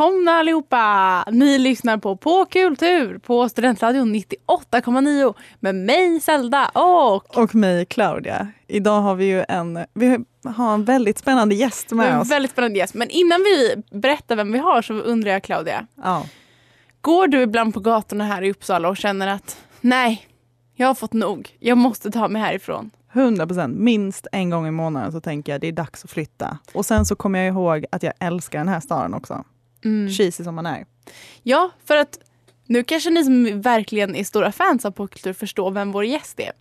Välkomna allihopa! Ni lyssnar på På kultur på Studentradion 98,9 med mig Zelda och... Och mig Claudia. Idag har vi ju en, vi har en väldigt spännande gäst med en oss. väldigt spännande gäst. Men innan vi berättar vem vi har så undrar jag Claudia. Ja. Går du ibland på gatorna här i Uppsala och känner att nej, jag har fått nog. Jag måste ta mig härifrån. 100 procent. Minst en gång i månaden så tänker jag det är dags att flytta. Och sen så kommer jag ihåg att jag älskar den här staden också. Mm. Cheesy som man är. Ja, för att nu kanske ni som verkligen är stora fans av popkultur förstår vem vår gäst är.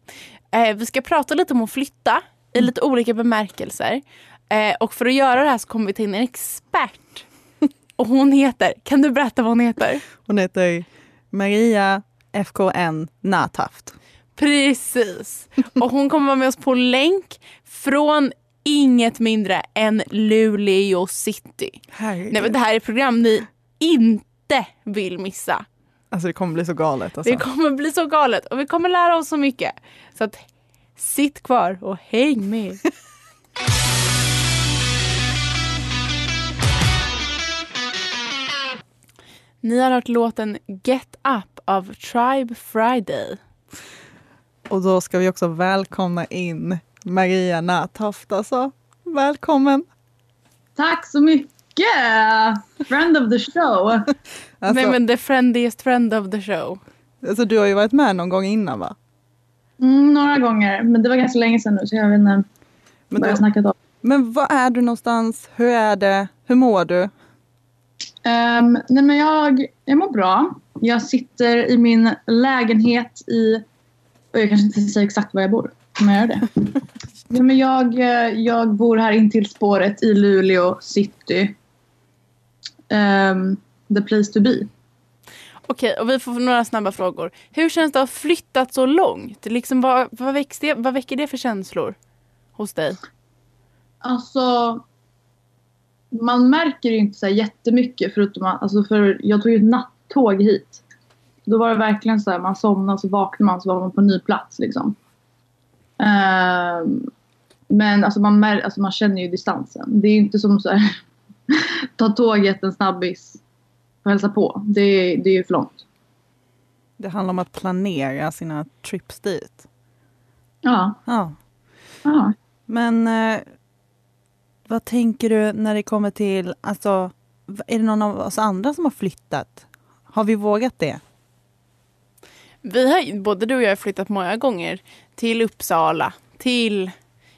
Eh, vi ska prata lite om att flytta i lite olika bemärkelser. Eh, och för att göra det här så kommer vi ta in en expert. Och hon heter, kan du berätta vad hon heter? Hon heter Maria FKN Nathaft. Precis. Och hon kommer vara med oss på länk från inget mindre än Luleå city. Herregud. Nej, men det här är ett program ni inte vill missa. Alltså det kommer bli så galet. Alltså. Det kommer bli så galet och vi kommer lära oss så mycket. Så att sitt kvar och häng med. Ni har hört låten Get Up av Tribe Friday. Och då ska vi också välkomna in Maria Nathaft. Alltså, välkommen! Tack så mycket! Friend of the show. Alltså, Nej men the friendliest friend of the show. alltså, du har ju varit med någon gång innan va? Mm, några gånger, men det var ganska länge sedan nu så jag vet inte Men, vad jag snackat om. men var är du någonstans? Hur är det? Hur mår du? Um, nej men jag, jag mår bra. Jag sitter i min lägenhet i... Och jag kanske inte säga exakt var jag bor. Jag göra det? nej, men jag, eh, jag bor här intill spåret i Luleå city. Um, the place to be. Okej, och vi får några snabba frågor. Hur känns det att ha flyttat så långt? Liksom, vad, vad, det, vad väcker det för känslor hos dig? Alltså, man märker ju inte så här jättemycket förutom att, alltså för jag tog ju ett nattåg hit. Då var det verkligen så här, man somnade så vaknade man så var man på en ny plats liksom. Ehm, men alltså man, mär, alltså man känner ju distansen. Det är ju inte som så här, ta tåget en snabbis och hälsa på. Det, är- det är ju för långt. Det handlar om att planera sina trips dit. Ja. Ja. ja. Men eh, vad tänker du när det kommer till, alltså, är det någon av oss andra som har flyttat? Har vi vågat det? Vi har, både du och jag har flyttat många gånger till Uppsala, till...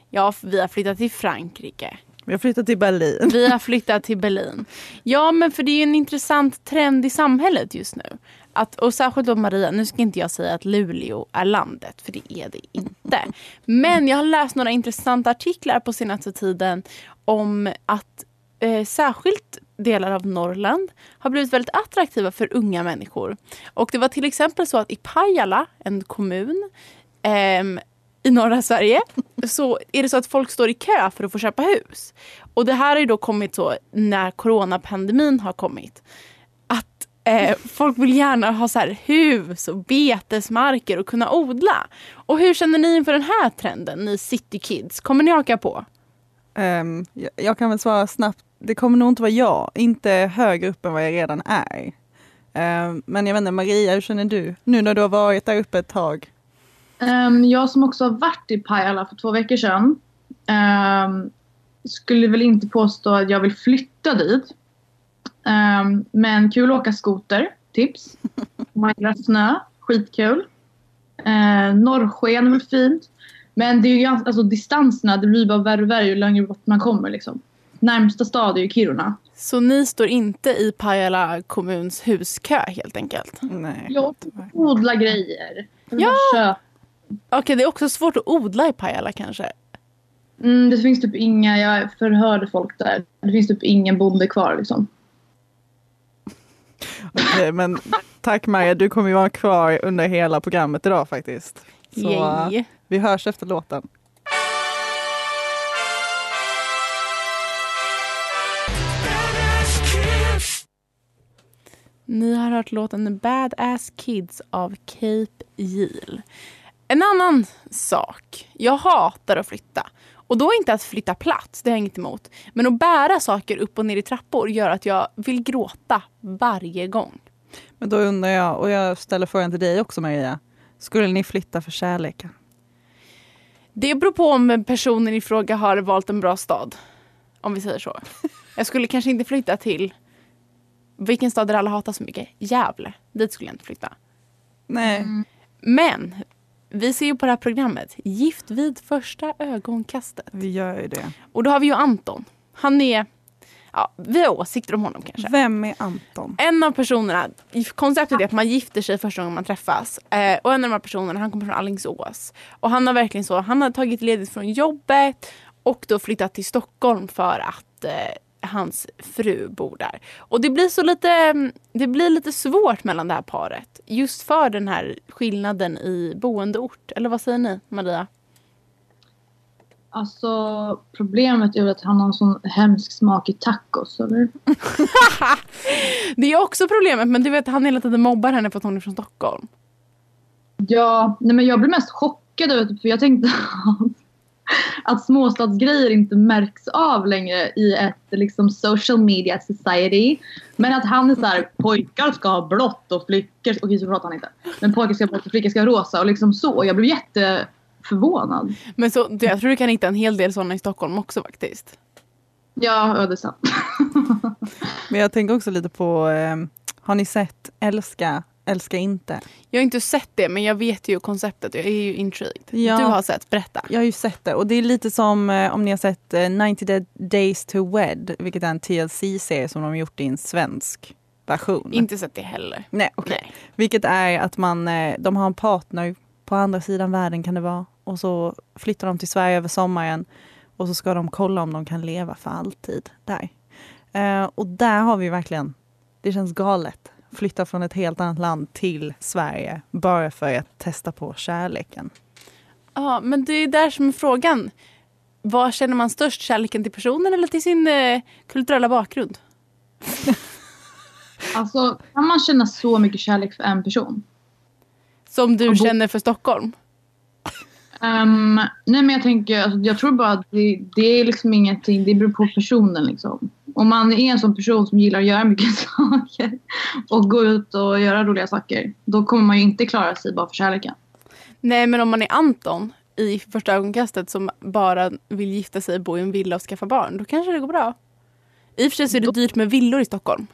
Ja, vi har flyttat till Frankrike. Vi har flyttat till Berlin. Vi har flyttat till Berlin. Ja, men för det är en intressant trend i samhället just nu. Att, och särskilt då Maria, nu ska inte jag säga att Luleå är landet, för det är det inte. Men jag har läst några intressanta artiklar på senaste tiden om att eh, särskilt delar av Norrland har blivit väldigt attraktiva för unga människor. Och det var till exempel så att i Pajala, en kommun ehm, i norra Sverige, så är det så att folk står i kö för att få köpa hus. Och det här har ju då kommit så när coronapandemin har kommit. Att Eh, folk vill gärna ha så här hus och betesmarker och kunna odla. Och hur känner ni inför den här trenden, ni city kids? Kommer ni haka på? Ehm, jag, jag kan väl svara snabbt, det kommer nog inte vara jag, inte högre upp än vad jag redan är. Ehm, men jag vet inte, Maria, hur känner du? Nu när du har varit där uppe ett tag. Ehm, jag som också har varit i Pajala för två veckor sedan ehm, skulle väl inte påstå att jag vill flytta dit. Men kul att åka skoter, tips. Man gillar snö, skitkul. Norrsken är väl fint. Men det är ju ganska, alltså distanserna, det blir bara värre och värre ju längre bort man kommer liksom. Närmsta stad är ju Kiruna. Så ni står inte i Pajala kommuns huskö helt enkelt? Nej. Jag odlar grejer. Ja. Okej, det är också svårt att odla i Pajala kanske. Mm, det finns typ inga, jag förhörde folk där. Det finns typ ingen bonde kvar liksom. Okej, men tack Maria, du kommer ju vara kvar under hela programmet idag faktiskt. Så Yay. vi hörs efter låten. Ni har hört låten Badass Kids av Cape Yiel. En annan sak. Jag hatar att flytta. Och då inte att flytta plats, det har jag inget emot. Men att bära saker upp och ner i trappor gör att jag vill gråta varje gång. Men då undrar jag, och jag ställer frågan till dig också Maria. Skulle ni flytta för kärleken? Det beror på om personen i fråga har valt en bra stad. Om vi säger så. Jag skulle kanske inte flytta till vilken stad där alla hatar så mycket? Gävle. Dit skulle jag inte flytta. Nej. Men vi ser ju på det här programmet Gift vid första ögonkastet. Vi gör ju det. Och då har vi ju Anton. Han är, ja, vi har åsikter om honom kanske. Vem är Anton? En av personerna, konceptet är att man gifter sig första gången man träffas. Eh, och en av de här personerna, han kommer från Alingsås. Och han har verkligen så, han har tagit ledigt från jobbet och då flyttat till Stockholm för att eh, hans fru bor där. Och det blir så lite, det blir lite svårt mellan det här paret. Just för den här skillnaden i boendeort. Eller vad säger ni, Maria? Alltså problemet är väl att han har en sån hemsk smak i tacos, eller? Det är också problemet, men du vet han hela tiden mobbar henne för att hon är från Stockholm. Ja, nej men jag blev mest chockad över för jag tänkte att småstadsgrejer inte märks av längre i ett liksom social media society. Men att han är så här, pojkar ska ha blått och flickor, okej så pratar han inte. Men pojkar ska ha blått och flickor ska ha rosa och liksom så. Jag blev jätteförvånad. Men så, jag tror du kan hitta en hel del sådana i Stockholm också faktiskt. Ja, ja det är sant. Men jag tänker också lite på, eh, har ni sett Älska, älska inte? Jag har inte sett det men jag vet ju konceptet. Jag är ju intrigued. Ja. Du har sett, berätta. Jag har ju sett det och det är lite som eh, om ni har sett eh, 90 Dead Days to Wed, vilket är en TLC-serie som de har gjort i en svensk version. Inte sett det heller. Nej, okej. Nej. Vilket är att man, eh, de har en partner på andra sidan världen kan det vara. Och så flyttar de till Sverige över sommaren. Och så ska de kolla om de kan leva för alltid där. Eh, och där har vi verkligen, det känns galet. Flytta från ett helt annat land till Sverige bara för att testa på kärleken. Ja, men det är där som är frågan. Vad känner man störst? Kärleken till personen eller till sin eh, kulturella bakgrund? Alltså, kan man känna så mycket kärlek för en person? Som du känner för Stockholm? Ehm, nej men jag tänker, alltså, jag tror bara att det, det är liksom ingenting, det beror på personen liksom. Om man är en sån person som gillar att göra mycket saker och gå ut och göra roliga saker, då kommer man ju inte klara sig bara för kärleken. Nej, men om man är Anton i första ögonkastet som bara vill gifta sig, bo i en villa och skaffa barn, då kanske det går bra. I och för sig så är det dyrt med villor i Stockholm.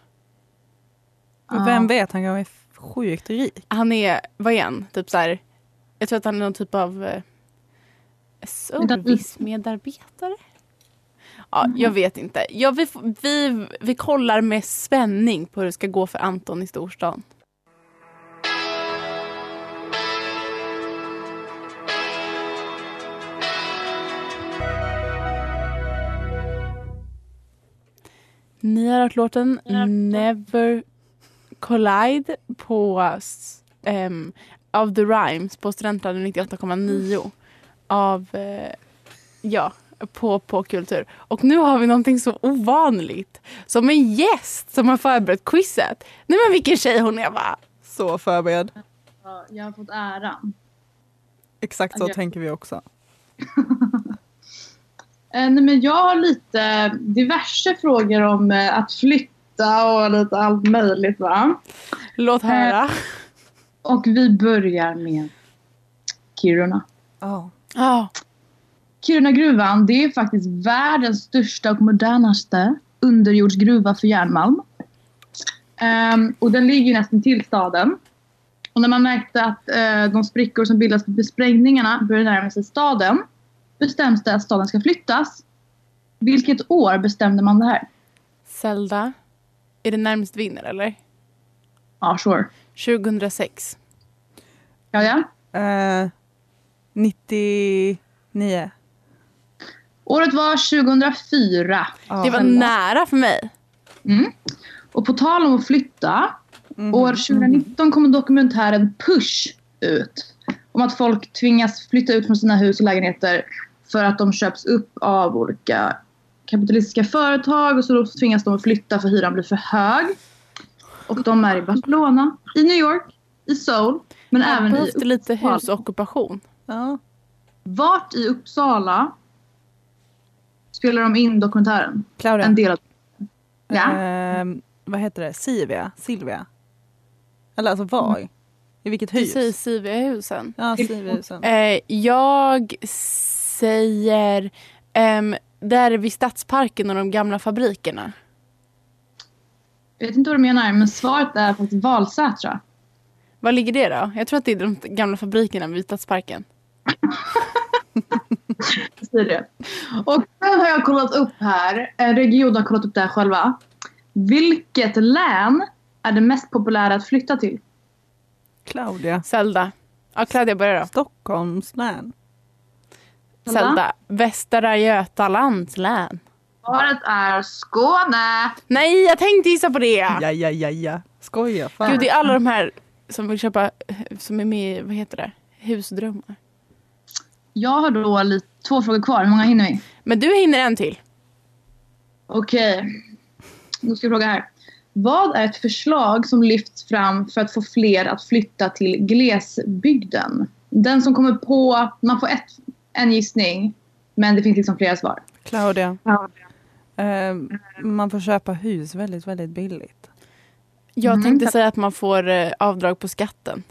Men vem vet, han kanske är sjukt rik. Han är, vad är han? Typ så här, jag tror att han är någon typ av eh, servicemedarbetare. Ja, jag vet inte. Ja, vi, vi, vi kollar med spänning på hur det ska gå för Anton i storstan. Ni har hört låten Never Collide på ehm, av The Rhymes på Studentradion 98,9 av, eh, ja, på, på kultur. Och nu har vi någonting så ovanligt. Som en gäst som har förberett quizet. Nej men vilken tjej hon är va? Så förberedd. Ja, Jag har fått äran. Exakt så Okej. tänker vi också. Eh, nej, men jag har lite diverse frågor om eh, att flytta och lite allt möjligt. Va? Låt höra. Och vi börjar med Kiruna. Ja. Ja. Kiruna-gruvan det är faktiskt världens största och modernaste underjordsgruva för järnmalm. Ehm, och den ligger nästan till staden. Och när man märkte att eh, de sprickor som bildas vid sprängningarna började närma sig staden bestäms det att staden ska flyttas. Vilket år bestämde man det här? Zelda. Är det närmast vinner eller? Ja, sure. 2006. Ja, ja. Eh, 99. Året var 2004. Ja. Det var nära för mig. Mm. Och på tal om att flytta. År 2019 kom dokumentären Push ut. Om att folk tvingas flytta ut från sina hus och lägenheter för att de köps upp av olika kapitalistiska företag och så då tvingas de att flytta för hyran blir för hög. Och de är i Barcelona, i New York, i Seoul, men Här även i det lite Uppsala. husockupation. Ja. Vart i Uppsala spelar de in dokumentären? Claudia. En del av... Ja. Ehm, vad heter det? Silvia? Silvia? Eller alltså var? I vilket Du hus? säger Sivehusen. Ja, Silviahusen. Eh, jag säger ehm, där vid Stadsparken och de gamla fabrikerna. Jag vet inte vad du menar, men svaret är faktiskt Valsätra. Var ligger det då? Jag tror att det är de gamla fabrikerna vid Stadsparken. Det. Och sen har jag kollat upp här, en region har kollat upp det här själva. Vilket län är det mest populära att flytta till? Claudia. Zelda. Ja, Claudia börjar då. Stockholms län. Zelda. Västra Götalands län. Svaret är Skåne. Nej, jag tänkte gissa på det! Ja, ja, ja, ja. Skoja. Fan. Gud, det är alla de här som vill köpa, som är med i, vad heter det? Husdrömmar. Jag har då lite, två frågor kvar. Hur många hinner vi? Men du hinner en till. Okej. Då ska jag fråga här. Vad är ett förslag som lyfts fram för att få fler att flytta till glesbygden? Den som kommer på... Man får ett, en gissning, men det finns liksom flera svar. Claudia. Ehm, man får köpa hus väldigt, väldigt billigt. Jag Mm. tänkte säga att man får eh, avdrag på skatten.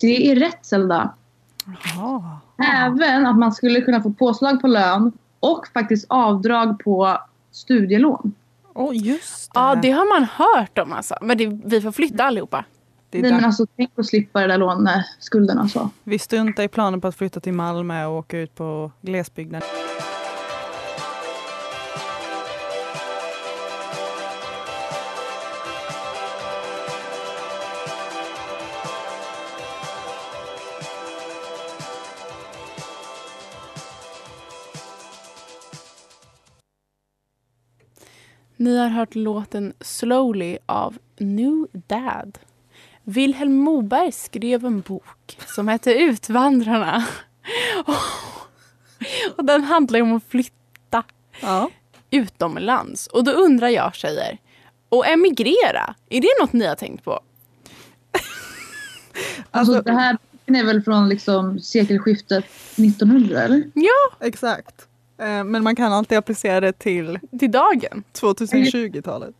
Det är rätt, Zelda. Även att man skulle kunna få påslag på lön och faktiskt avdrag på studielån. Åh, just det. Ja, det har man hört om alltså. Men det, vi får flytta allihopa. det är Nej, men alltså, tänk att slippa det där låneskulderna. Så. Vi struntar i planen på att flytta till Malmö och åka ut på glesbygden. Ni har hört låten Slowly av New Dad. Vilhelm Moberg skrev en bok som hette Utvandrarna. Och den handlar om att flytta Ja. utomlands. Och då undrar jag tjejer, och emigrera, är det något ni har tänkt på? Alltså, det här är väl från liksom sekelskiftet 1900 eller? Ja, Exakt. Eh, Men man kan alltid applicera det till till dagen. 2020-talet.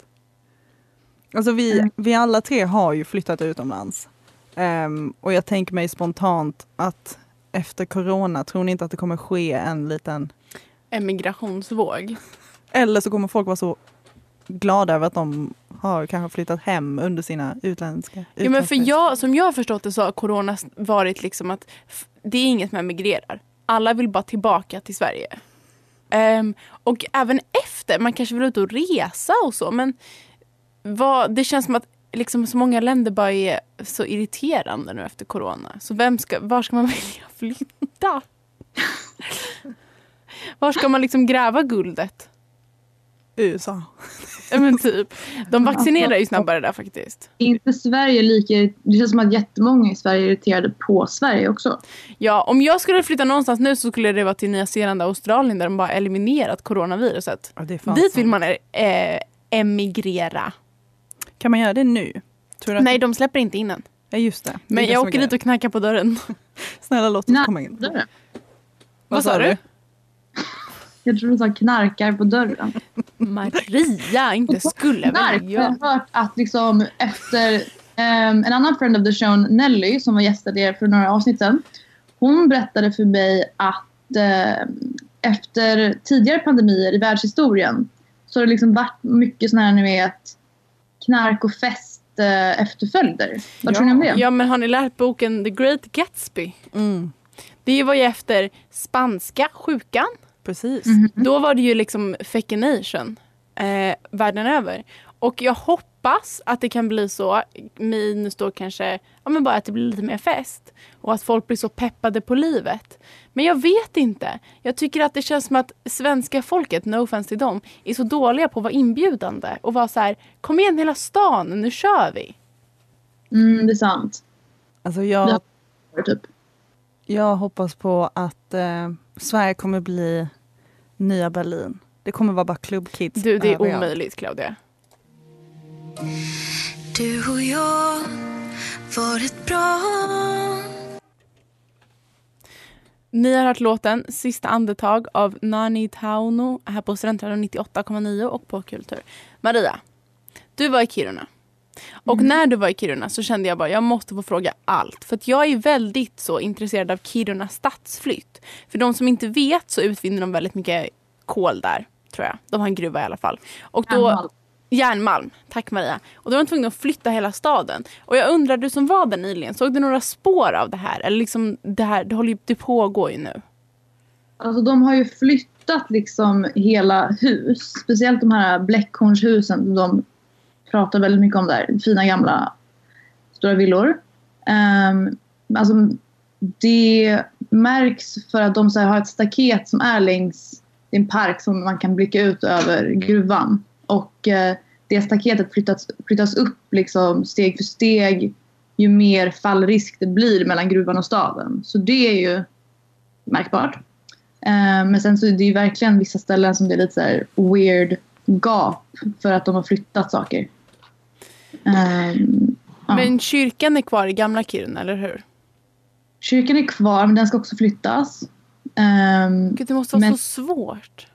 Alltså vi, vi alla tre har ju flyttat utomlands. Ehm, och jag tänker mig spontant att efter corona, tror ni inte att det kommer ske en liten... Emigrationsvåg. Eller så kommer folk vara så glada över att de har kanske flyttat hem under sina utländska... Ja, men för jag, som jag har förstått det så har corona varit liksom att det är inget med migrerar. Alla vill bara tillbaka till Sverige. Um, och även efter, man kanske vill ut och resa och så men vad, det känns som att liksom så många länder bara är så irriterande nu efter corona. Så vem ska, var ska man välja flytta? var ska man liksom gräva guldet? USA. Ja, men typ. De vaccinerar ju snabbare där faktiskt. Är inte Sverige lika... Det känns som att jättemånga i Sverige är irriterade på Sverige också. Ja, om jag skulle flytta någonstans nu så skulle det vara till Nya Zeeland och Australien där de bara eliminerat coronaviruset. Ja, det är fan Dit sant. vill man eh, emigrera. Kan man göra det nu? Tror du att- Nej, de släpper inte in än. Ja just det. Men det jag åker dit och knackar på dörren. Snälla låt oss Nej, komma in. dörren. Vad sa du? Jag tror du sa knarkar på dörren. Maria, inte skulle väl Jag jag. har hört att liksom efter ehm, en annan friend of the show, Nelly, som var gästad er för några avsnitt sedan. Hon berättade för mig att ehm, efter tidigare pandemier i världshistorien så har det liksom varit mycket sådana här ni vet knark och fest eh, efterföljder. Vad tror ni om det? Ja, men har ni lärt boken The Great Gatsby? Mm, Det var ju efter spanska sjukan. Precis. Då var det ju liksom fecination eh, världen över. Och jag hoppas att det kan bli så, minus då kanske, ja men bara att det blir lite mer fest. Och att folk blir så peppade på livet. Men jag vet inte. Jag tycker att det känns som att svenska folket, no offense till dem, är så dåliga på att vara inbjudande. Och vara så här, kom igen hela stan, nu kör vi. Mm, det är sant. Alltså jag, Ja. Typ. jag hoppas på att eh, Sverige kommer bli nya Berlin. Det kommer vara bara klubbkids Du, det är överallt. omöjligt Claudia. Du och jag var ett bra Ni har hört låten Sista andetag av Nani Tauno här på Studentradion 98,9 och på Kultur. Maria, du var i Kiruna. Och när du var i Kiruna så kände jag bara jag måste få fråga allt. För att jag är väldigt så intresserad av Kiruna stadsflytt. För de som inte vet så utvinner de väldigt mycket kol där, tror jag. De har en gruva i alla fall. Och då, Järnmalm. Järnmalm. Tack Maria. Och då var de tvungna att flytta hela staden. Och jag undrar, du som var där nyligen, såg du några spår av det här? Eller liksom det här, det håller ju, det pågår ju nu. Alltså de har ju flyttat liksom hela hus. Speciellt de här bläckhornshusen de pratar väldigt mycket om där. Fina gamla stora villor. Um, alltså det märks för att de här, har ett staket som är längs det är en park som man kan blicka ut över gruvan. Och eh, det staketet flyttas, flyttas upp liksom steg för steg ju mer fallrisk det blir mellan gruvan och staden. Så det är ju märkbart. Eh, men sen så är det ju verkligen vissa ställen som det är lite så här weird gap för att de har flyttat saker. Ehm, ja. Men kyrkan är kvar i gamla Kiruna, eller hur? Kyrkan är kvar men den ska också flyttas. Ehm, Gud, det måste vara Men- så svårt.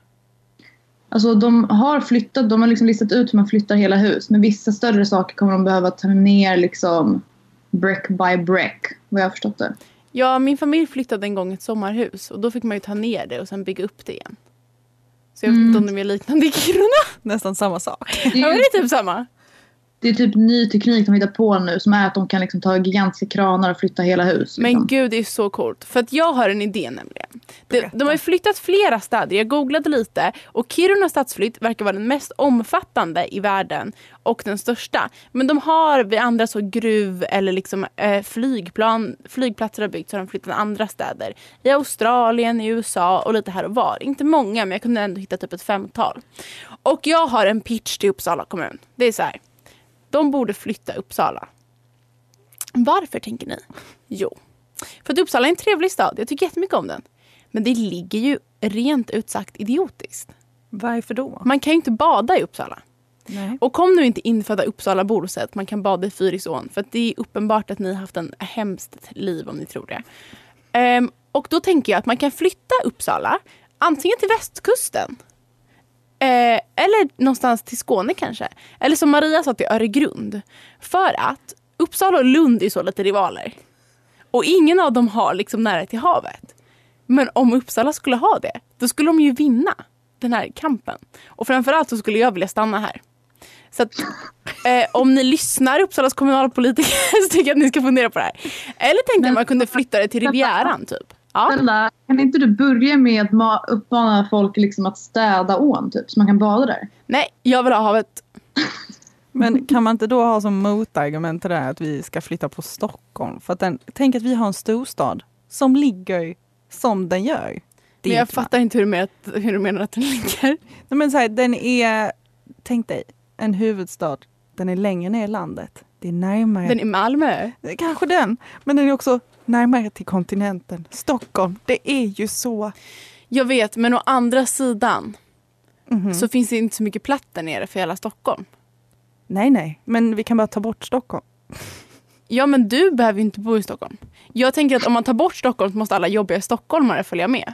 Alltså de har flyttat, de har liksom listat ut hur man flyttar hela hus. Men vissa större saker kommer de behöva ta ner liksom brick by brick. Vad jag har förstått det. Ja, min familj flyttade en gång ett sommarhus och då fick man ju ta ner det och sen bygga upp det igen. Så jag vet inte om de är liknande i Kiruna. Nästan samma sak. Det Ja, men är, det är typ samma. Det är typ ny teknik de hittar på nu som är att de kan liksom ta gigantiska kranar och flytta hela hus. Men Liksom. gud, det är så coolt. För att jag har en idé nämligen. De, de har ju flyttat flera städer. Jag googlade lite och Kiruna stadsflytt verkar vara den mest omfattande i världen och den största. Men de har vid andra så gruv eller liksom eh, flygplan, flygplatser har byggts så har de flyttat andra städer. I Australien, i USA och lite här och var. Inte många men jag kunde ändå hitta typ ett femtal. Och jag har en pitch till Uppsala kommun. Det är så här. De borde flytta Uppsala. Varför tänker ni? Jo, för att Uppsala är en trevlig stad. Jag tycker jättemycket om den. Men det ligger ju rent ut sagt idiotiskt. Varför då? Man kan ju inte bada i Uppsala. Nej. Och kom nu inte infödda Uppsalabor och säg att man kan bada i Fyrisån. För att det är uppenbart att ni har haft en hemskt liv om ni tror det. Ehm, och då tänker jag att man kan flytta Uppsala antingen till västkusten. Eh, eller någonstans till Skåne kanske. Eller som Maria sa till Öregrund. För att Uppsala och Lund är så lite rivaler. Och ingen av dem har liksom nära till havet. Men om Uppsala skulle ha det, då skulle de ju vinna den här kampen. Och framförallt så skulle jag vilja stanna här. Så att, eh, om ni lyssnar Uppsalas kommunalpolitiker så tycker jag att ni ska fundera på det här. Eller tänkte att man kunde flytta det till Rivieran typ. Ja. Snälla, kan inte du börja med att ma- uppmana folk liksom att städa ån typ så man kan bada där? Nej, jag vill ha havet. Men kan man inte då ha som motargument till det här att vi ska flytta på Stockholm? För att den, tänk att vi har en storstad som ligger som den gör. Det Men jag inte fattar inte hur du, menar att, hur du menar att den ligger. Nej, men så här, den är, tänk dig, en huvudstad. Den är längre ner i landet. Det är närmare. Den är Malmö. Kanske den. Men den är också närmare till kontinenten. Stockholm. Det är ju så. Jag vet, men å andra sidan Mhm. så finns det inte så mycket plats där nere för hela Stockholm. Nej, nej. Men vi kan bara ta bort Stockholm. Ja, men du behöver ju inte bo i Stockholm. Jag tänker att om man tar bort Stockholm så måste alla jobbiga stockholmare följa med.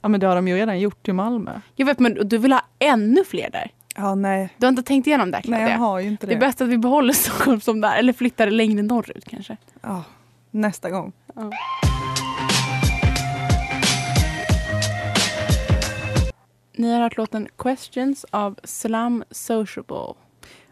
Ja, men det har de ju redan gjort i Malmö. Jag vet, men du vill ha ännu fler där. Ja, nej. Du har inte tänkt igenom det, Nej, jag har ju inte Det det. är bäst att vi behåller Stockholm som där, eller flyttar det längre norrut kanske. Ja, nästa gång. Ni har hört låten Questions av Slam Sociable.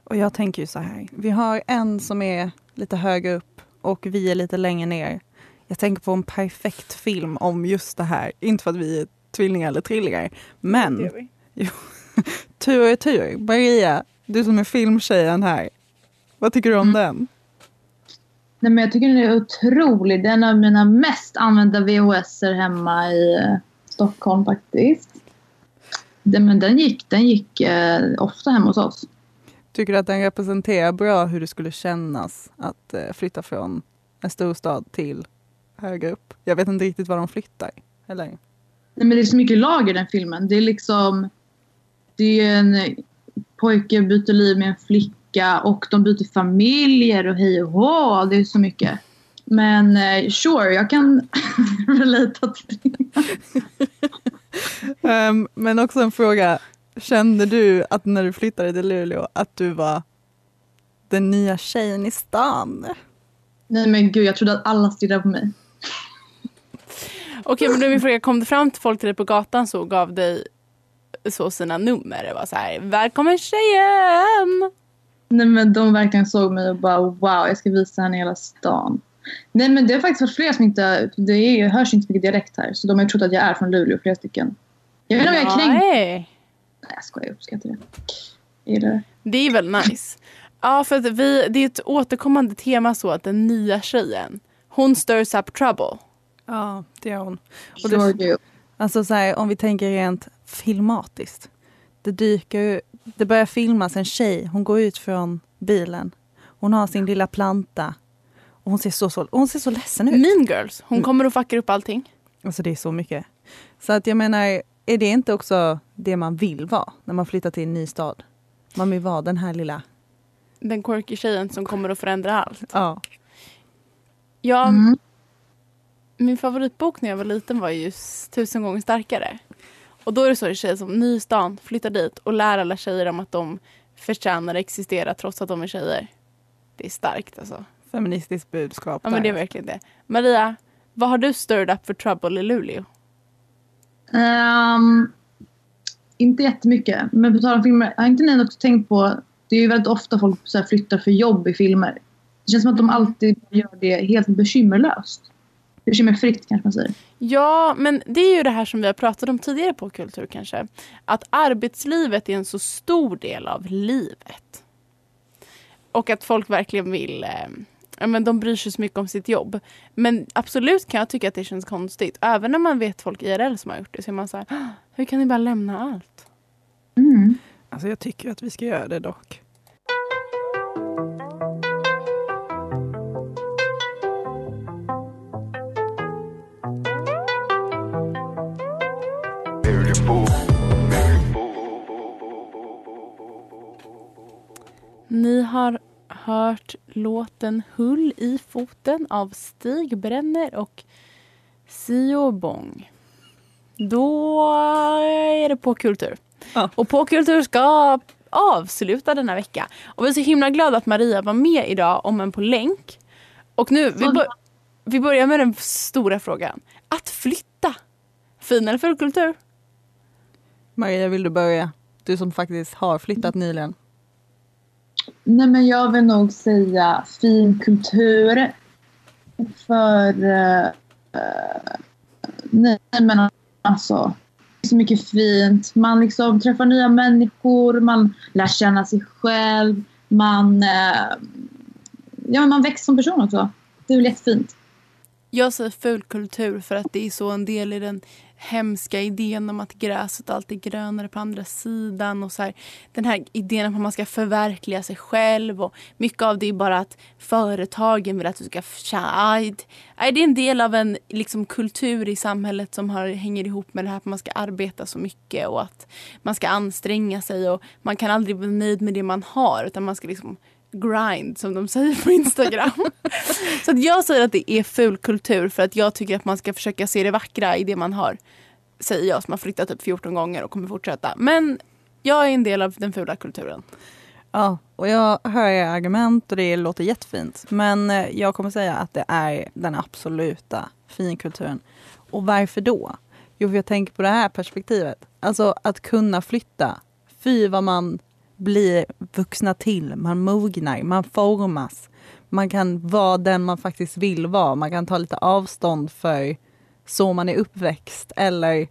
Och jag tänker ju så här. Vi har en som är lite högre upp och vi är lite längre ner. Jag tänker på en perfekt film om just det här. Inte för att vi är tvillingar eller trillingar. Men Jo. tur är tur. Maria, du som är filmtjejen här. Vad tycker du om den? Nej, men jag tycker den är otrolig. Det är en av mina mest använda VHS-er hemma i eh, Stockholm faktiskt. Den, men den gick, den gick eh, ofta hemma hos oss. Tycker du att den representerar bra hur det skulle kännas att eh, flytta från en storstad till högre upp? Jag vet inte riktigt var de flyttar. Eller? Nej, men det är så mycket lag i den filmen. Det är liksom... Det är en pojke byter liv med en flicka och de byter familjer och hej och hå. Det är så mycket. Men eh, sure, jag kan relata till det. Ehm, men också en fråga. Kände du att när du flyttade till Luleå att du var den nya tjejen i stan? Nej men gud, jag trodde att alla stirrade på mig. Okej, men då är min fråga, kom det fram till folk till dig på gatan så och gav dig så sina nummer? Det var så här, välkommen tjejen! Nej men de verkligen såg mig och bara wow, jag ska visa henne hela stan. Nej men det har faktiskt varit flera som inte, det är, hörs inte så mycket dialekt här så de har ju trott att jag är från Luleå, flera stycken. Jag vet inte om jag är kränkt. Nej. Nej jag skojar, jag uppskattar det. Det. Det är väl nice. Ja, för att vi, det är ett återkommande tema så att den nya tjejen, hon stirs up trouble. Ja, det gör hon. Och Sure det, alltså så här, om vi tänker rent filmatiskt. Det dyker ju- det börjar filmas en tjej, hon går ut från bilen. Hon har sin lilla planta. Och hon ser så, så, hon ser så ledsen ut. Mean Girls, hon kommer och fuckar upp allting. Alltså det är så mycket. Så att jag menar, är det inte också det man vill vara när man flyttar till en ny stad? Man vill vara den här lilla... Den quirky tjejen som kommer att förändra allt. Ja. Ja, Mm. min favoritbok när jag var liten var just Tusen gånger starkare. Och då är det så en tjej som ny stan flyttar dit och lär alla tjejer om att de förtjänar att existera trots att de är tjejer. Det är starkt alltså. Feministiskt budskap. Ja men det är verkligen det. Maria, vad har du stirred up for trouble i Luleå? Ehm, inte jättemycket. Men på tal om filmer, har inte ni också tänkt på, det är ju väldigt ofta folk så här, flyttar för jobb i filmer. Det känns som att de alltid gör det helt bekymmerlöst. Bekymmerfritt kanske man säger. Ja, men det är ju det här som vi har pratat om tidigare på Kultur kanske. Att arbetslivet är en så stor del av livet. Och att folk verkligen vill, eh, ja, men de bryr sig så mycket om sitt jobb. Men absolut kan jag tycka att det känns konstigt. Även när man vet folk IRL som har gjort det så är man så här, "Ah, hur kan ni bara lämna allt? Mm. Alltså jag tycker att vi ska göra det dock. Ni har hört låten Hull i foten av Stig Brenner och Sio Bong. Då är det på kultur. Ja. Och på kultur ska avsluta denna vecka. Och vi är så himla glada att Maria var med idag, om en på länk. Och nu, vi, bör, vi börjar med den stora frågan. Att flytta. Fin eller ful kultur? Maria, vill du börja? Du som faktiskt har flyttat nyligen. Nej men jag vill nog säga fin kultur. För... eh, nej men alltså. det är Så mycket fint. Man liksom träffar nya människor. Man lär känna sig själv. Man... eh, ja man växer som person också. Det är väl jättefint. Jag säger ful kultur för att det är så en del i den hemska idén om att gräset alltid är grönare på andra sidan. Och så här, den här idén om att man ska förverkliga sig själv. Och mycket av det är bara att företagen vill att du ska... Nej, det är en del av en liksom, kultur i samhället som har, hänger ihop med det här att man ska arbeta så mycket och att man ska anstränga sig. och Man kan aldrig vara nöjd med det man har utan man ska liksom grind som de säger på Instagram. så att jag säger att det är ful kultur för att jag tycker att man ska försöka se det vackra i det man har. Säger jag som har flyttat typ 14 gånger och kommer fortsätta. Men jag är en del av den fula kulturen. Ja, och jag hör era argument och det låter jättefint. Men eh, jag kommer säga att det är den absoluta finkulturen. Och varför då? Jo, för jag tänker på det här perspektivet. Alltså att kunna flytta. Fy vad man blir vuxna till, man mognar, man formas. Man kan vara den man faktiskt vill vara. Man kan ta lite avstånd för så man är uppväxt eller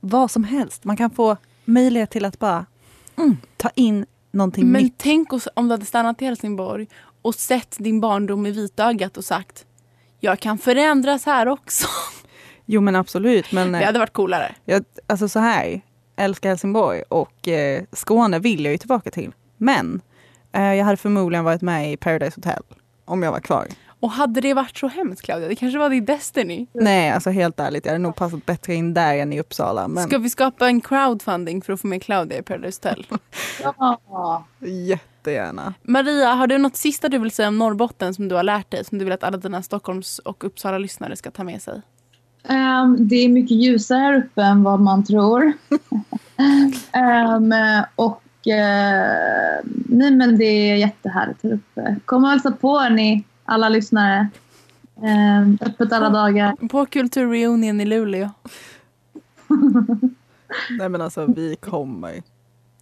vad som helst. Man kan få möjlighet till att bara mm, ta in någonting Men nytt. tänk oss om du hade stannat i Helsingborg och sett din barndom i vitögat och sagt jag kan förändras här också. Jo men absolut. Men, Det hade varit coolare. Jag, alltså så här, älskar Helsingborg och eh, Skåne vill jag ju tillbaka till. Men eh, jag hade förmodligen varit med i Paradise Hotel om jag var kvar. Och hade det varit så hemskt Claudia? Det kanske var din Destiny. Nej, alltså helt ärligt, jag hade nog passat bättre in där än i Uppsala. Men Ska vi skapa en crowdfunding för att få med Claudia i Paradise Hotel? Ja. jättegärna. Maria, har du något sista du vill säga om Norrbotten som du har lärt dig som du vill att alla dina Stockholms och Uppsala-lyssnare ska ta med sig? Ehm, det är mycket ljusare här uppe än vad man tror. Ehm, och eh, nej men det är jättehärligt här uppe. Kom och hälsa på ni alla lyssnare. Um, öppet alla dagar. På Kulturreunion i Luleå. Nej men alltså vi kommer.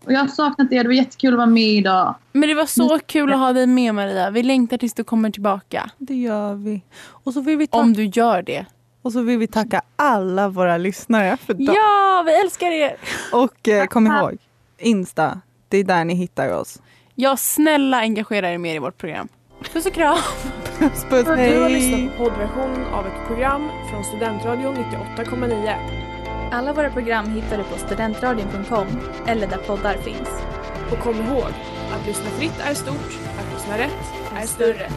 Och jag har saknat er. Det var jättekul att vara med idag. Men det var så kul att ha dig med Maria. Vi längtar tills du kommer tillbaka. Det gör vi. Och så vill vi, ta- Om du gör det. Och så vill vi tacka alla våra lyssnare för dagen. Ja, vi älskar er! Och eh, kom ihåg, Insta, det är där ni hittar oss. Ja, snälla engagera er mer i vårt program. Puss och kram! Puss puss, Du har hej! lyssnat på poddversionen av ett program från Studentradion 98,9. Alla våra program hittar du på studentradion.com eller där poddar finns. Och kom ihåg, att lyssna fritt är stort, att lyssna rätt är större.